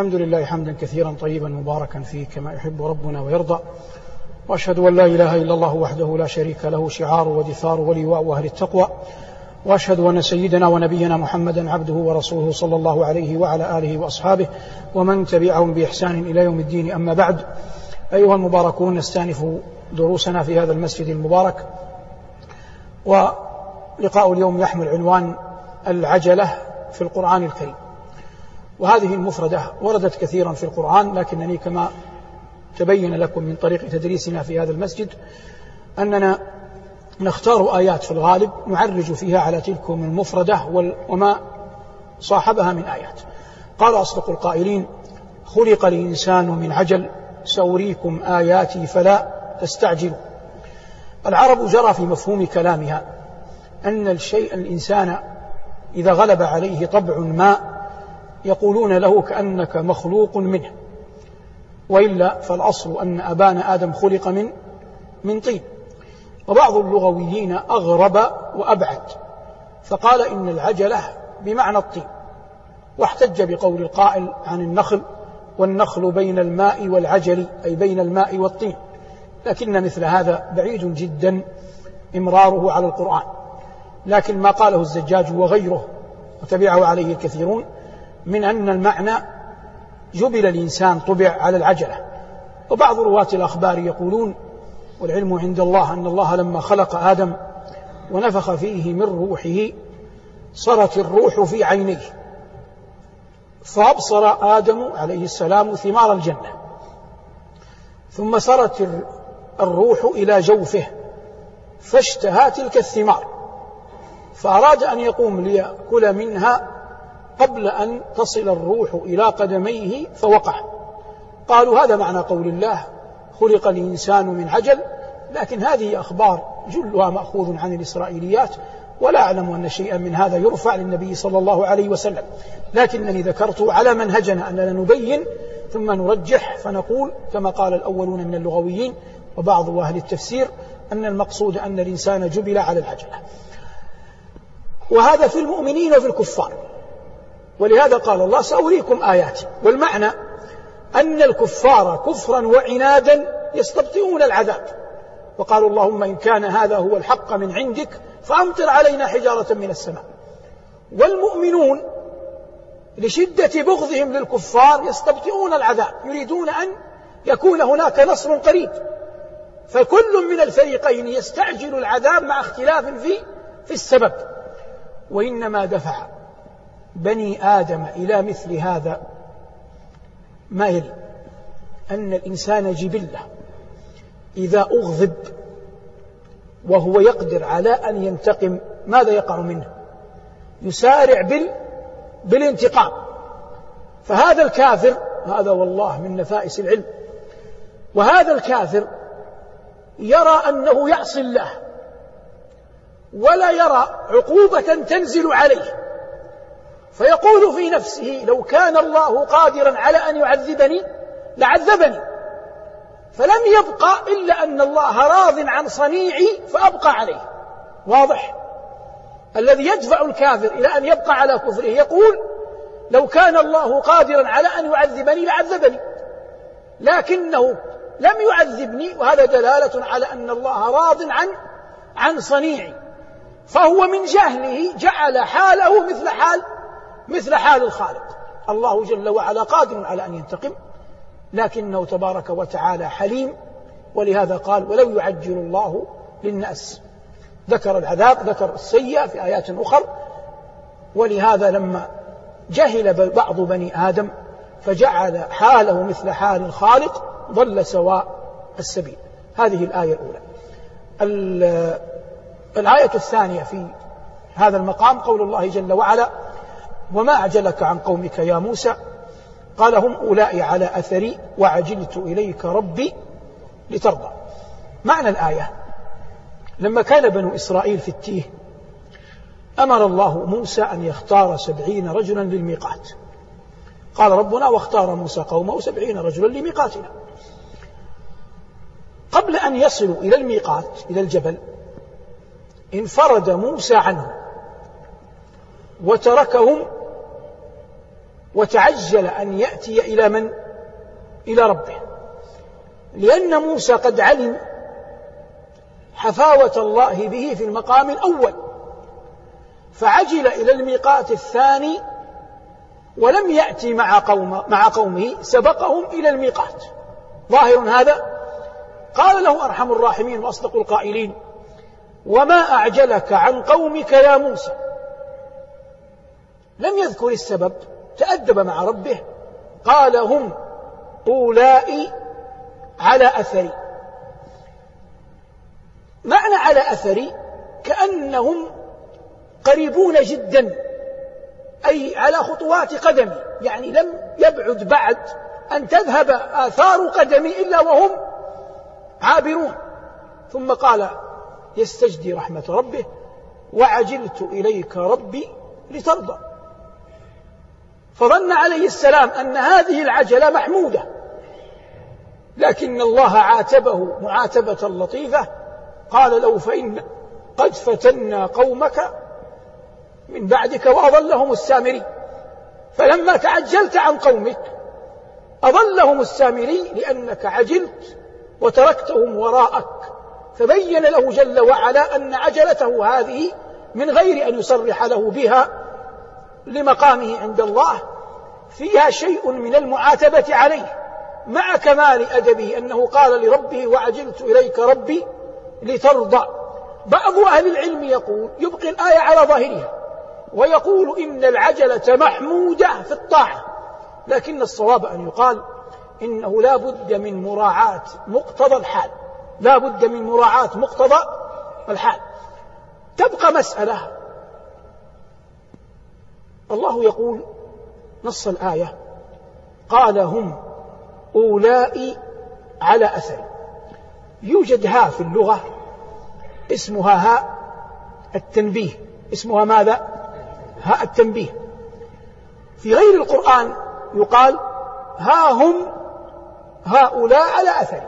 الحمد لله حمدا كثيرا طيبا مباركا فيه كما يحب ربنا ويرضى. وأشهد أن لا إله إلا الله وحده لا شريك له شعار ودثار ولواء أهل التقوى. وأشهد أن سيدنا ونبينا محمدا عبده ورسوله صلى الله عليه وعلى آله وأصحابه ومن تبعهم بإحسان إلى يوم الدين. أما بعد أيها المباركون نستأنف دروسنا في هذا المسجد المبارك. ولقاء اليوم يحمل عنوان العجلة في القرآن الكريم. وهذه المفردة وردت كثيرا في القرآن لكنني كما تبين لكم من طريق تدريسنا في هذا المسجد أننا نختار آيات في الغالب نعرج فيها على تلكم المفردة وما صاحبها من آيات. قال أصدق القائلين خلق الإنسان من عجل سأريكم آياتي فلا تستعجلوا. العرب جرى في مفهوم كلامها أن الشيء الإنسان إذا غلب عليه طبع ما يقولون له كأنك مخلوق منه. وإلا فالأصل أن أبانا آدم خلق من من طين. وبعض اللغويين أغرب وأبعد فقال إن العجلة بمعنى الطين. واحتج بقول القائل عن النخل والنخل بين الماء والعجل أي بين الماء والطين. لكن مثل هذا بعيد جدا إمراره على القرآن. لكن ما قاله الزجاج وغيره وتبعه عليه الكثيرون من أن المعنى جبل الإنسان طبع على العجلة. وبعض رواة الأخبار يقولون والعلم عند الله أن الله لما خلق آدم ونفخ فيه من روحه صرت الروح في عينيه. فأبصر آدم عليه السلام ثمار الجنة. ثم صرت الروح إلى جوفه فاشتهى تلك الثمار. فأراد أن يقوم ليأكل منها قبل أن تصل الروح إلى قدميه فوقع. قالوا هذا معنى قول الله خلق الإنسان من عجل لكن هذه أخبار جلها مأخوذ عن الإسرائيليات ولا أعلم أن شيئا من هذا يرفع للنبي صلى الله عليه وسلم. لكنني ذكرت على منهجنا أننا نبين ثم نرجح فنقول كما قال الأولون من اللغويين وبعض أهل التفسير أن المقصود أن الإنسان جبل على العجلة. وهذا في المؤمنين وفي الكفار. ولهذا قال الله سأريكم آياتي. والمعنى أن الكفار كفرا وعنادا يستبطئون العذاب. وقالوا اللهم إن كان هذا هو الحق من عندك فأمطر علينا حجارة من السماء. والمؤمنون لشدة بغضهم للكفار يستبطئون العذاب يريدون أن يكون هناك نصر قريب. فكل من الفريقين يستعجل العذاب مع اختلاف في في السبب. وإنما دفع بني آدم إلى مثل هذا ما يلي؟ أن الإنسان جبلة إذا أغضب وهو يقدر على أن ينتقم ماذا يقع منه؟ يسارع بال بالانتقام. فهذا الكافر هذا والله من نفائس العلم وهذا الكافر يرى أنه يعصي الله ولا يرى عقوبة تنزل عليه. فيقول في نفسه لو كان الله قادرا على أن يعذبني لعذبني. فلم يبقى إلا أن الله راض عن صنيعي فأبقى عليه. واضح؟ الذي يدفع الكافر إلى أن يبقى على كفره يقول لو كان الله قادرا على أن يعذبني لعذبني. لكنه لم يعذبني وهذا دلالة على أن الله راض عن عن صنيعي. فهو من جهله جعل حاله مثل حال مثل حال الخالق. الله جل وعلا قادر على أن ينتقم لكنه تبارك وتعالى حليم ولهذا قال ولو يعجل الله للناس ذكر العذاب ذكر السيئة في آيات أخر. ولهذا لما جهل بعض بني آدم فجعل حاله مثل حال الخالق ضل سواء السبيل. هذه الآية الأولى. الآية الثانية في هذا المقام قول الله جل وعلا وما أعجلك عن قومك يا موسى؟ قال هم أولئي على أثري وعجلت إليك ربي لترضى. معنى الآية لما كان بنو إسرائيل في التيه أمر الله موسى أن يختار سبعين رجلا للميقات. قال ربنا واختار موسى قومه سبعين رجلا لميقاتنا. قبل أن يصلوا إلى الميقات إلى الجبل انفرد موسى عنهم وتركهم وتعجل أن يأتي إلى من؟ إلى ربه. لأن موسى قد علم حفاوة الله به في المقام الأول فعجل إلى الميقات الثاني ولم يأتي مع قوم مع قومه سبقهم إلى الميقات. ظاهر هذا؟ قال له أرحم الراحمين وأصدق القائلين وما أعجلك عن قومك يا موسى؟ لم يذكر السبب تأدب مع ربه. قال هم أولئي على أثري. معنى على أثري كأنهم قريبون جدا أي على خطوات قدمي. يعني لم يبعد بعد أن تذهب آثار قدمي إلا وهم عابرون. ثم قال يستجدي رحمة ربه وعجلت إليك ربي لترضى. فظن عليه السلام أن هذه العجلة محمودة. لكن الله عاتبه معاتبة لطيفة قال له فإن قد فتنا قومك من بعدك وأضلهم السامري. فلما تعجلت عن قومك أضلهم السامري لأنك عجلت وتركتهم وراءك. فبين له جل وعلا أن عجلته هذه من غير أن يصرح له بها لمقامه عند الله فيها شيء من المعاتبة عليه. مع كمال أدبه أنه قال لربه وعجلت إليك ربي لترضى بعض أهل العلم يقول يبقي الآية على ظاهرها ويقول إن العجلة محمودة في الطاعة لكن الصواب أن يقال إنه لا بد من مراعاة مقتضى الحال. لا بد من مراعاة مقتضى الحال. تبقى مسألة الله يقول نص الآية قال هم أولئي على أثر. يوجد ها في اللغة اسمها هاء التنبيه. اسمها ماذا؟ هاء التنبيه. في غير القرآن يقال ها هم هؤلاء على أثر.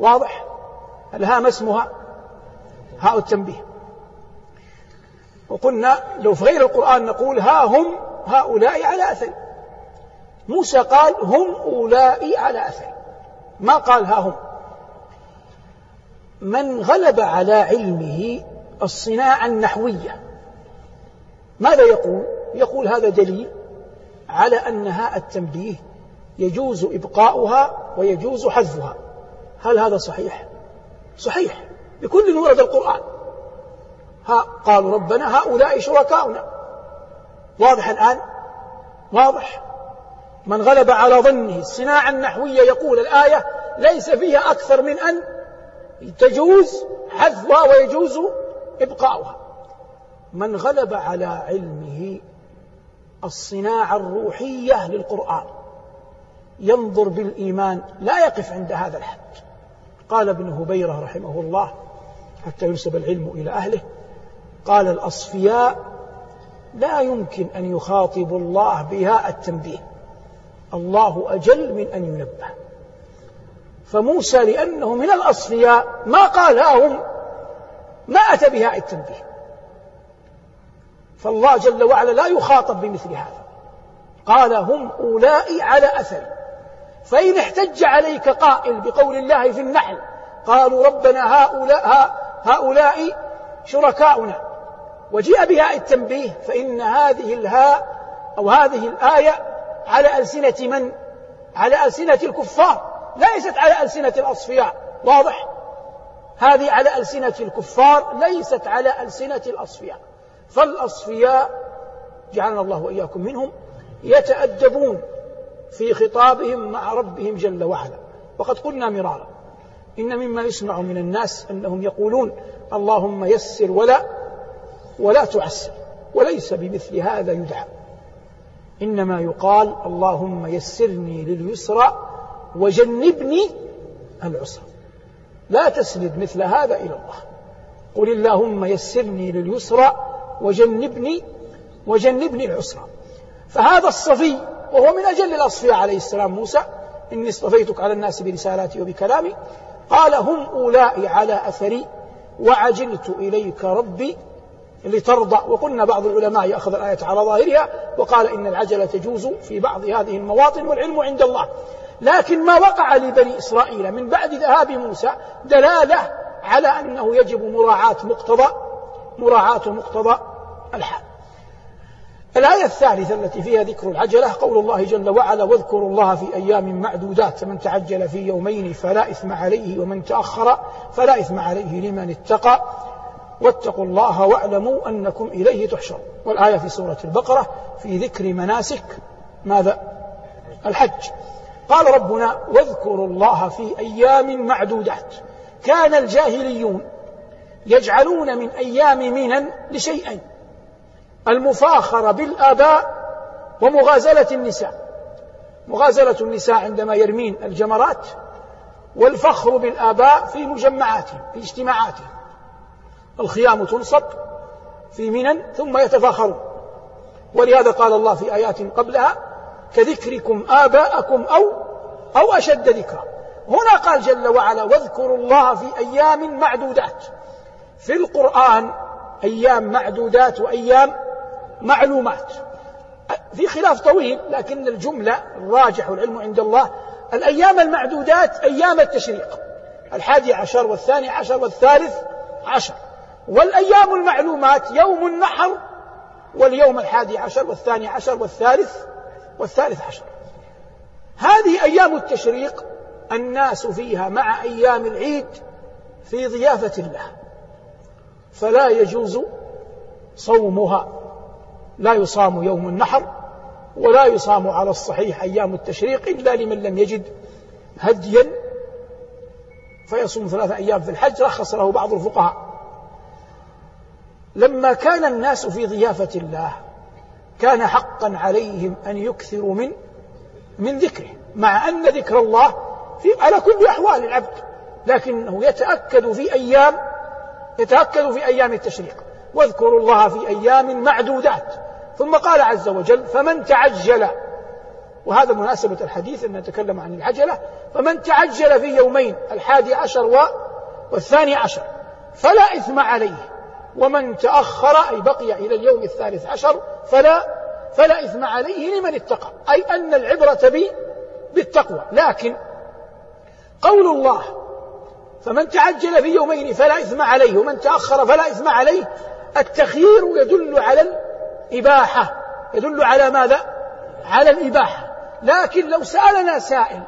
واضح؟ الهاء ما اسمها؟ هاء التنبيه. وقلنا لو في غير القرآن نقول ها هم هؤلاء على أثر. موسى قال هم أولئي على أثر. ما قال ها هم؟ من غلب على علمه الصناعة النحوية. ماذا يقول؟ يقول هذا دليل على أن هاء التنبيه يجوز إبقاؤها ويجوز حذفها. هل هذا صحيح؟ صحيح. بكل ورد القرآن. ها قالوا ربنا هؤلاء شركاؤنا. واضح الآن؟ واضح. من غلب على ظنه الصناعة النحوية يقول الآية ليس فيها أكثر من أن تجوز حذفها ويجوز إبقاؤها. من غلب على علمه الصناعة الروحية للقرآن. ينظر بالإيمان لا يقف عند هذا الحد. قال ابن هبيرة رحمه الله حتى ينسب العلم إلى أهله قال الأصفياء لا يمكن أن يخاطبوا الله بها التنبيه. الله أجل من أن ينبه. فموسى لأنه من الأصفياء ما قال ها هم ما أتى بها التنبيه. فالله جل وعلا لا يخاطب بمثل هذا. قال هم أولئي على أثر. فإن احتج عليك قائل بقول الله في النحل قالوا ربنا هؤلاء هؤلاء شركاؤنا. وجيء بها التنبيه فإن هذه الهاء أو هذه الآية على ألسنة من؟ على ألسنة الكفار ليست على ألسنة الأصفياء واضح؟ هذه على ألسنة الكفار ليست على ألسنة الأصفياء فالأصفياء جعلنا الله وإياكم منهم يتأدبون في خطابهم مع ربهم جل وعلا وقد قلنا مرارا إن مما يسمع من الناس أنهم يقولون اللهم يسر ولا ولا تعسر وليس بمثل هذا يدعى. إنما يقال اللهم يسرني لليسرى وجنبني العسرى. لا تسند مثل هذا إلى الله. قل اللهم يسرني لليسرى وجنبني وجنبني العسرى. فهذا الصفي وهو من أجل الأصفياء عليه السلام موسى إني اصطفيتك على الناس برسالاتي وبكلامي قال هم أولئي على أثري وعجلت إليك ربي لترضى وقلنا بعض العلماء يأخذ الآية على ظاهرها وقال إن العجلة تجوز في بعض هذه المواطن والعلم عند الله. لكن ما وقع لبني إسرائيل من بعد ذهاب موسى دلالة على أنه يجب مراعاة مقتضى مراعاة مقتضى الحال. الآية الثالثة التي فيها ذكر العجلة قول الله جل وعلا واذكروا الله في أيام معدودات فمن تعجل في يومين فلا إثم عليه ومن تأخر فلا إثم عليه لمن اتقى واتقوا الله واعلموا أنكم إليه تحشرون. والآية في سورة البقرة في ذكر مناسك ماذا؟ الحج. قال ربنا واذكروا الله في أيام معدودات. كان الجاهليون يجعلون من أيام منن لشيئين. المفاخرة بالآباء ومغازلة النساء. مغازلة النساء عندما يرمين الجمرات والفخر بالآباء في مجمعاتهم في اجتماعاتهم. الخيام تنصب في منن ثم يتفاخرون ولهذا قال الله في آيات قبلها كذكركم آباءكم أو أو أشد ذكرا هنا قال جل وعلا واذكروا الله في أيام معدودات. في القرآن أيام معدودات وأيام معلومات. في خلاف طويل لكن الجملة الراجح والعلم عند الله الأيام المعدودات أيام التشريق. الحادي عشر والثاني عشر والثالث عشر. والأيام المعلومات يوم النحر واليوم الحادي عشر والثاني عشر والثالث والثالث عشر. هذه أيام التشريق الناس فيها مع أيام العيد في ضيافة الله. فلا يجوز صومها. لا يصام يوم النحر ولا يصام على الصحيح أيام التشريق إلا لمن لم يجد هديا. فيصوم ثلاثة أيام في الحج رخص له بعض الفقهاء. لما كان الناس في ضيافة الله كان حقا عليهم أن يكثروا من من ذكره مع أن ذكر الله في على كل أحوال العبد لكنه يتأكد في أيام يتأكد في أيام التشريق. واذكروا الله في أيام معدودات. ثم قال عز وجل فمن تعجل وهذا مناسبة الحديث أن نتكلم عن العجلة. فمن تعجل في يومين الحادي عشر والثاني عشر فلا إثم عليه. ومن تأخر أي بقي إلى اليوم الثالث عشر فلا فلا إثم عليه لمن اتقى. أي أن العبرة بي بالتقوى. لكن قول الله فمن تعجل في يومين فلا إثم عليه ومن تأخر فلا إثم عليه التخيير يدل على الإباحة. يدل على ماذا؟ على الإباحة. لكن لو سألنا سائل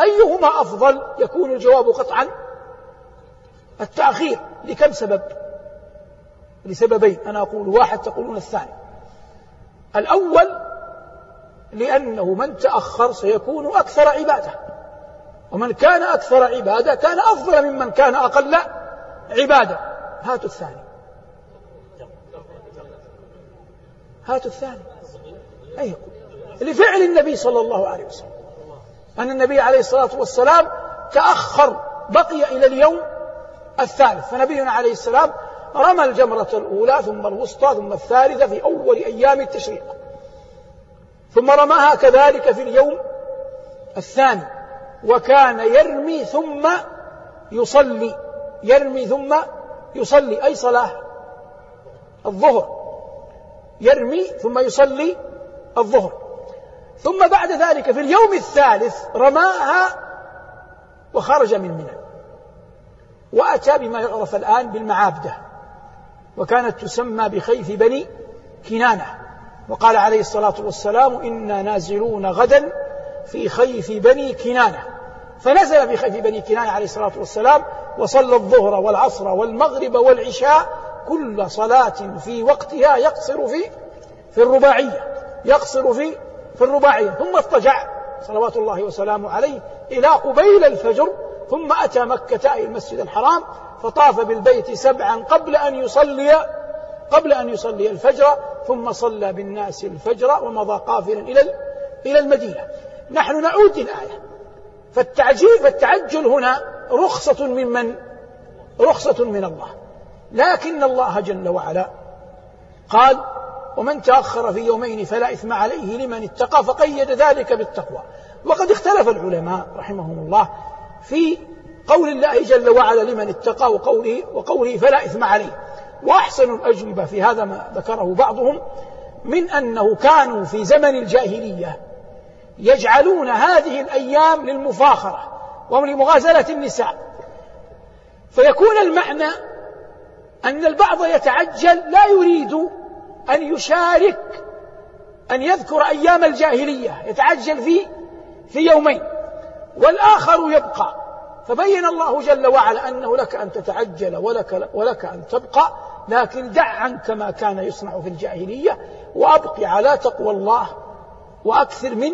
أيهما أفضل؟ يكون الجواب قطعا التأخير. لكم سبب؟ لسببين. أنا أقول واحد تقولون الثاني. الأول لأنه من تأخر سيكون أكثر عبادة. ومن كان أكثر عبادة كان أفضل ممن كان أقل عبادة. هاتوا الثاني. هاتوا الثاني. أي لفعل النبي صلى الله عليه وسلم. أن النبي عليه الصلاة والسلام تأخر بقي إلى اليوم الثالث. فنبينا عليه السلام رمى الجمرة الأولى ثم الوسطى ثم الثالثة في أول أيام التشريق. ثم رماها كذلك في اليوم الثاني. وكان يرمي ثم يصلي يرمي ثم يصلي أي صلاة؟ الظهر. يرمي ثم يصلي الظهر. ثم بعد ذلك في اليوم الثالث رماها وخرج من منى. وأتى بما يعرف الآن بالمعابدة. وكانت تسمى بخيف بني كنانة. وقال عليه الصلاة والسلام إنا نازلون غدا في خيف بني كنانة. فنزل في خيف بني كنانة عليه الصلاة والسلام وصلى الظهر والعصر والمغرب والعشاء كل صلاة في وقتها يقصر في في الرباعية يقصر في في الرباعية. ثم اضطجع صلوات الله وسلامه عليه إلى قبيل الفجر ثم أتى مكة أي المسجد الحرام فطاف بالبيت سبعا قبل أن يصلي قبل أن يصلي الفجر ثم صلى بالناس الفجر ومضى قافلا إلى إلى المدينة. نحن نعود الآية فالتعجيل فالتعجل هنا رخصة ممن رخصة من الله. لكن الله جل وعلا قال ومن تأخر في يومين فلا إثم عليه لمن اتقى فقيد ذلك بالتقوى. وقد اختلف العلماء رحمهم الله في قول الله جل وعلا لمن اتقى وقوله وقوله فلا إثم عليه. وأحسن الأجوبة في هذا ما ذكره بعضهم من أنه كانوا في زمن الجاهلية يجعلون هذه الأيام للمفاخرة ولمغازلة النساء. فيكون المعنى أن البعض يتعجل لا يريد أن يشارك أن يذكر أيام الجاهلية يتعجل في في يومين. والآخر يبقى. فبين الله جل وعلا أنه لك أن تتعجل ولك, ولك أن تبقى لكن دع عنك ما كان يصنع في الجاهلية وأبق على تقوى الله وأكثر من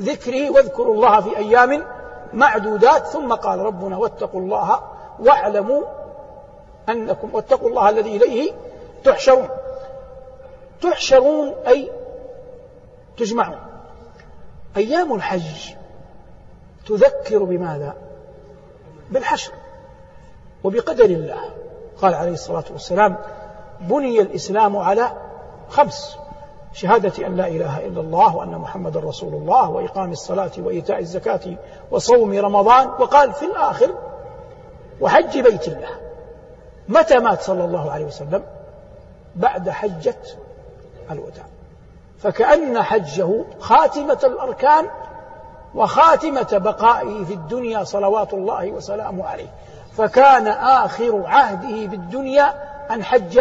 ذكره واذكروا الله في أيام معدودات. ثم قال ربنا واتقوا الله واعلموا أنكم واتقوا الله الذي إليه تحشرون. تحشرون أي تجمعون. أيام الحج. تذكر بماذا؟ بالحشر وبقدر الله. قال عليه الصلاة والسلام بني الإسلام على خمس شهادة أن لا إله إلا الله وأن محمد رسول الله وإقام الصلاة وإيتاء الزكاة وصوم رمضان وقال في الآخر وحج بيت الله. متى مات صلى الله عليه وسلم؟ بعد حجة الوداع. فكأن حجه خاتمة الأركان وخاتمة بقائه في الدنيا صلوات الله وسلامه عليه. فكان آخر عهده بالدنيا أن حج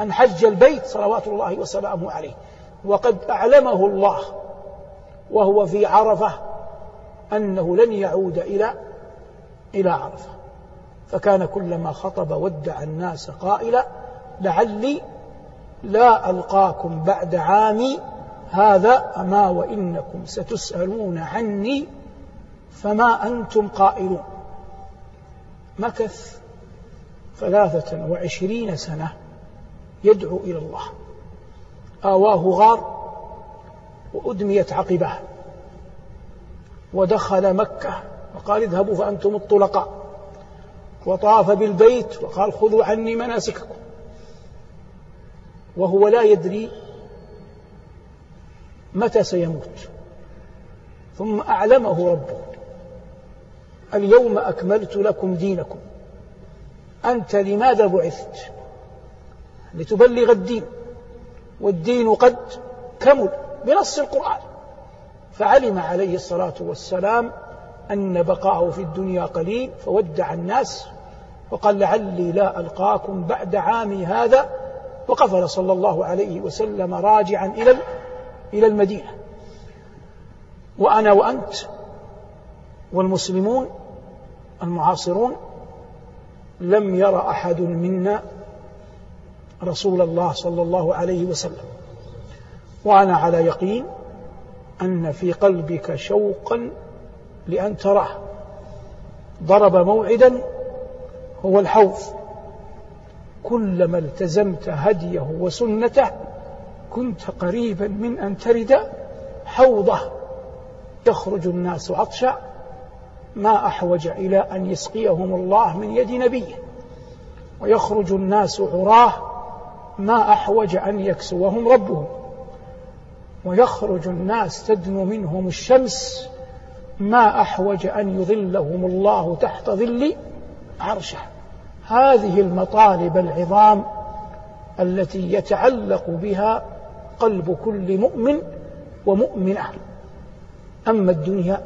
أن حج البيت صلوات الله وسلامه عليه. وقد أعلمه الله وهو في عرفة أنه لن يعود إلى إلى عرفة. فكان كلما خطب ودع الناس قائلا لعلي لا ألقاكم بعد عامي هذا أما وإنكم ستسألون عني فما أنتم قائلون. مكث ثلاثة وعشرين سنة يدعو إلى الله. آواه غار وأدميت عقبه. ودخل مكة وقال اذهبوا فأنتم الطلقاء. وطاف بالبيت وقال خذوا عني مناسككم. وهو لا يدري متى سيموت؟ ثم أعلمه ربه. اليوم أكملت لكم دينكم. أنت لماذا بعثت؟ لتبلغ الدين. والدين قد كمل بنص القرآن. فعلم عليه الصلاة والسلام أن بقاءه في الدنيا قليل فودع الناس وقال لعلي لا ألقاكم بعد عامي هذا. وقفل صلى الله عليه وسلم راجعا إلى إلى المدينة. وأنا وأنت والمسلمون المعاصرون لم ير أحد منا رسول الله صلى الله عليه وسلم. وأنا على يقين أن في قلبك شوقا لأن تراه. ضرب موعدا هو الحوض. كلما التزمت هديه وسنته كنت قريبا من أن ترد حوضه. يخرج الناس عطشا. ما أحوج إلى أن يسقيهم الله من يد نبيه. ويخرج الناس عراه. ما أحوج أن يكسوهم ربهم. ويخرج الناس تدنو منهم الشمس. ما أحوج أن يظلهم الله تحت ظل عرشه. هذه المطالب العظام التي يتعلق بها قلب كل مؤمن ومؤمنة. أما الدنيا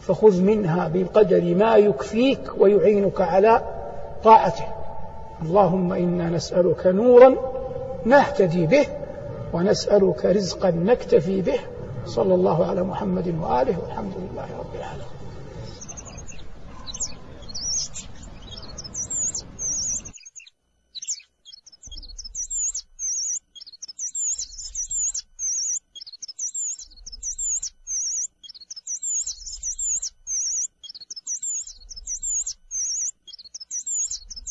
فخذ منها بقدر ما يكفيك ويعينك على طاعته. اللهم إنا نسألك نورا نهتدي به ونسألك رزقا نكتفي به. صلى الله على محمد وآله والحمد لله رب العالمين.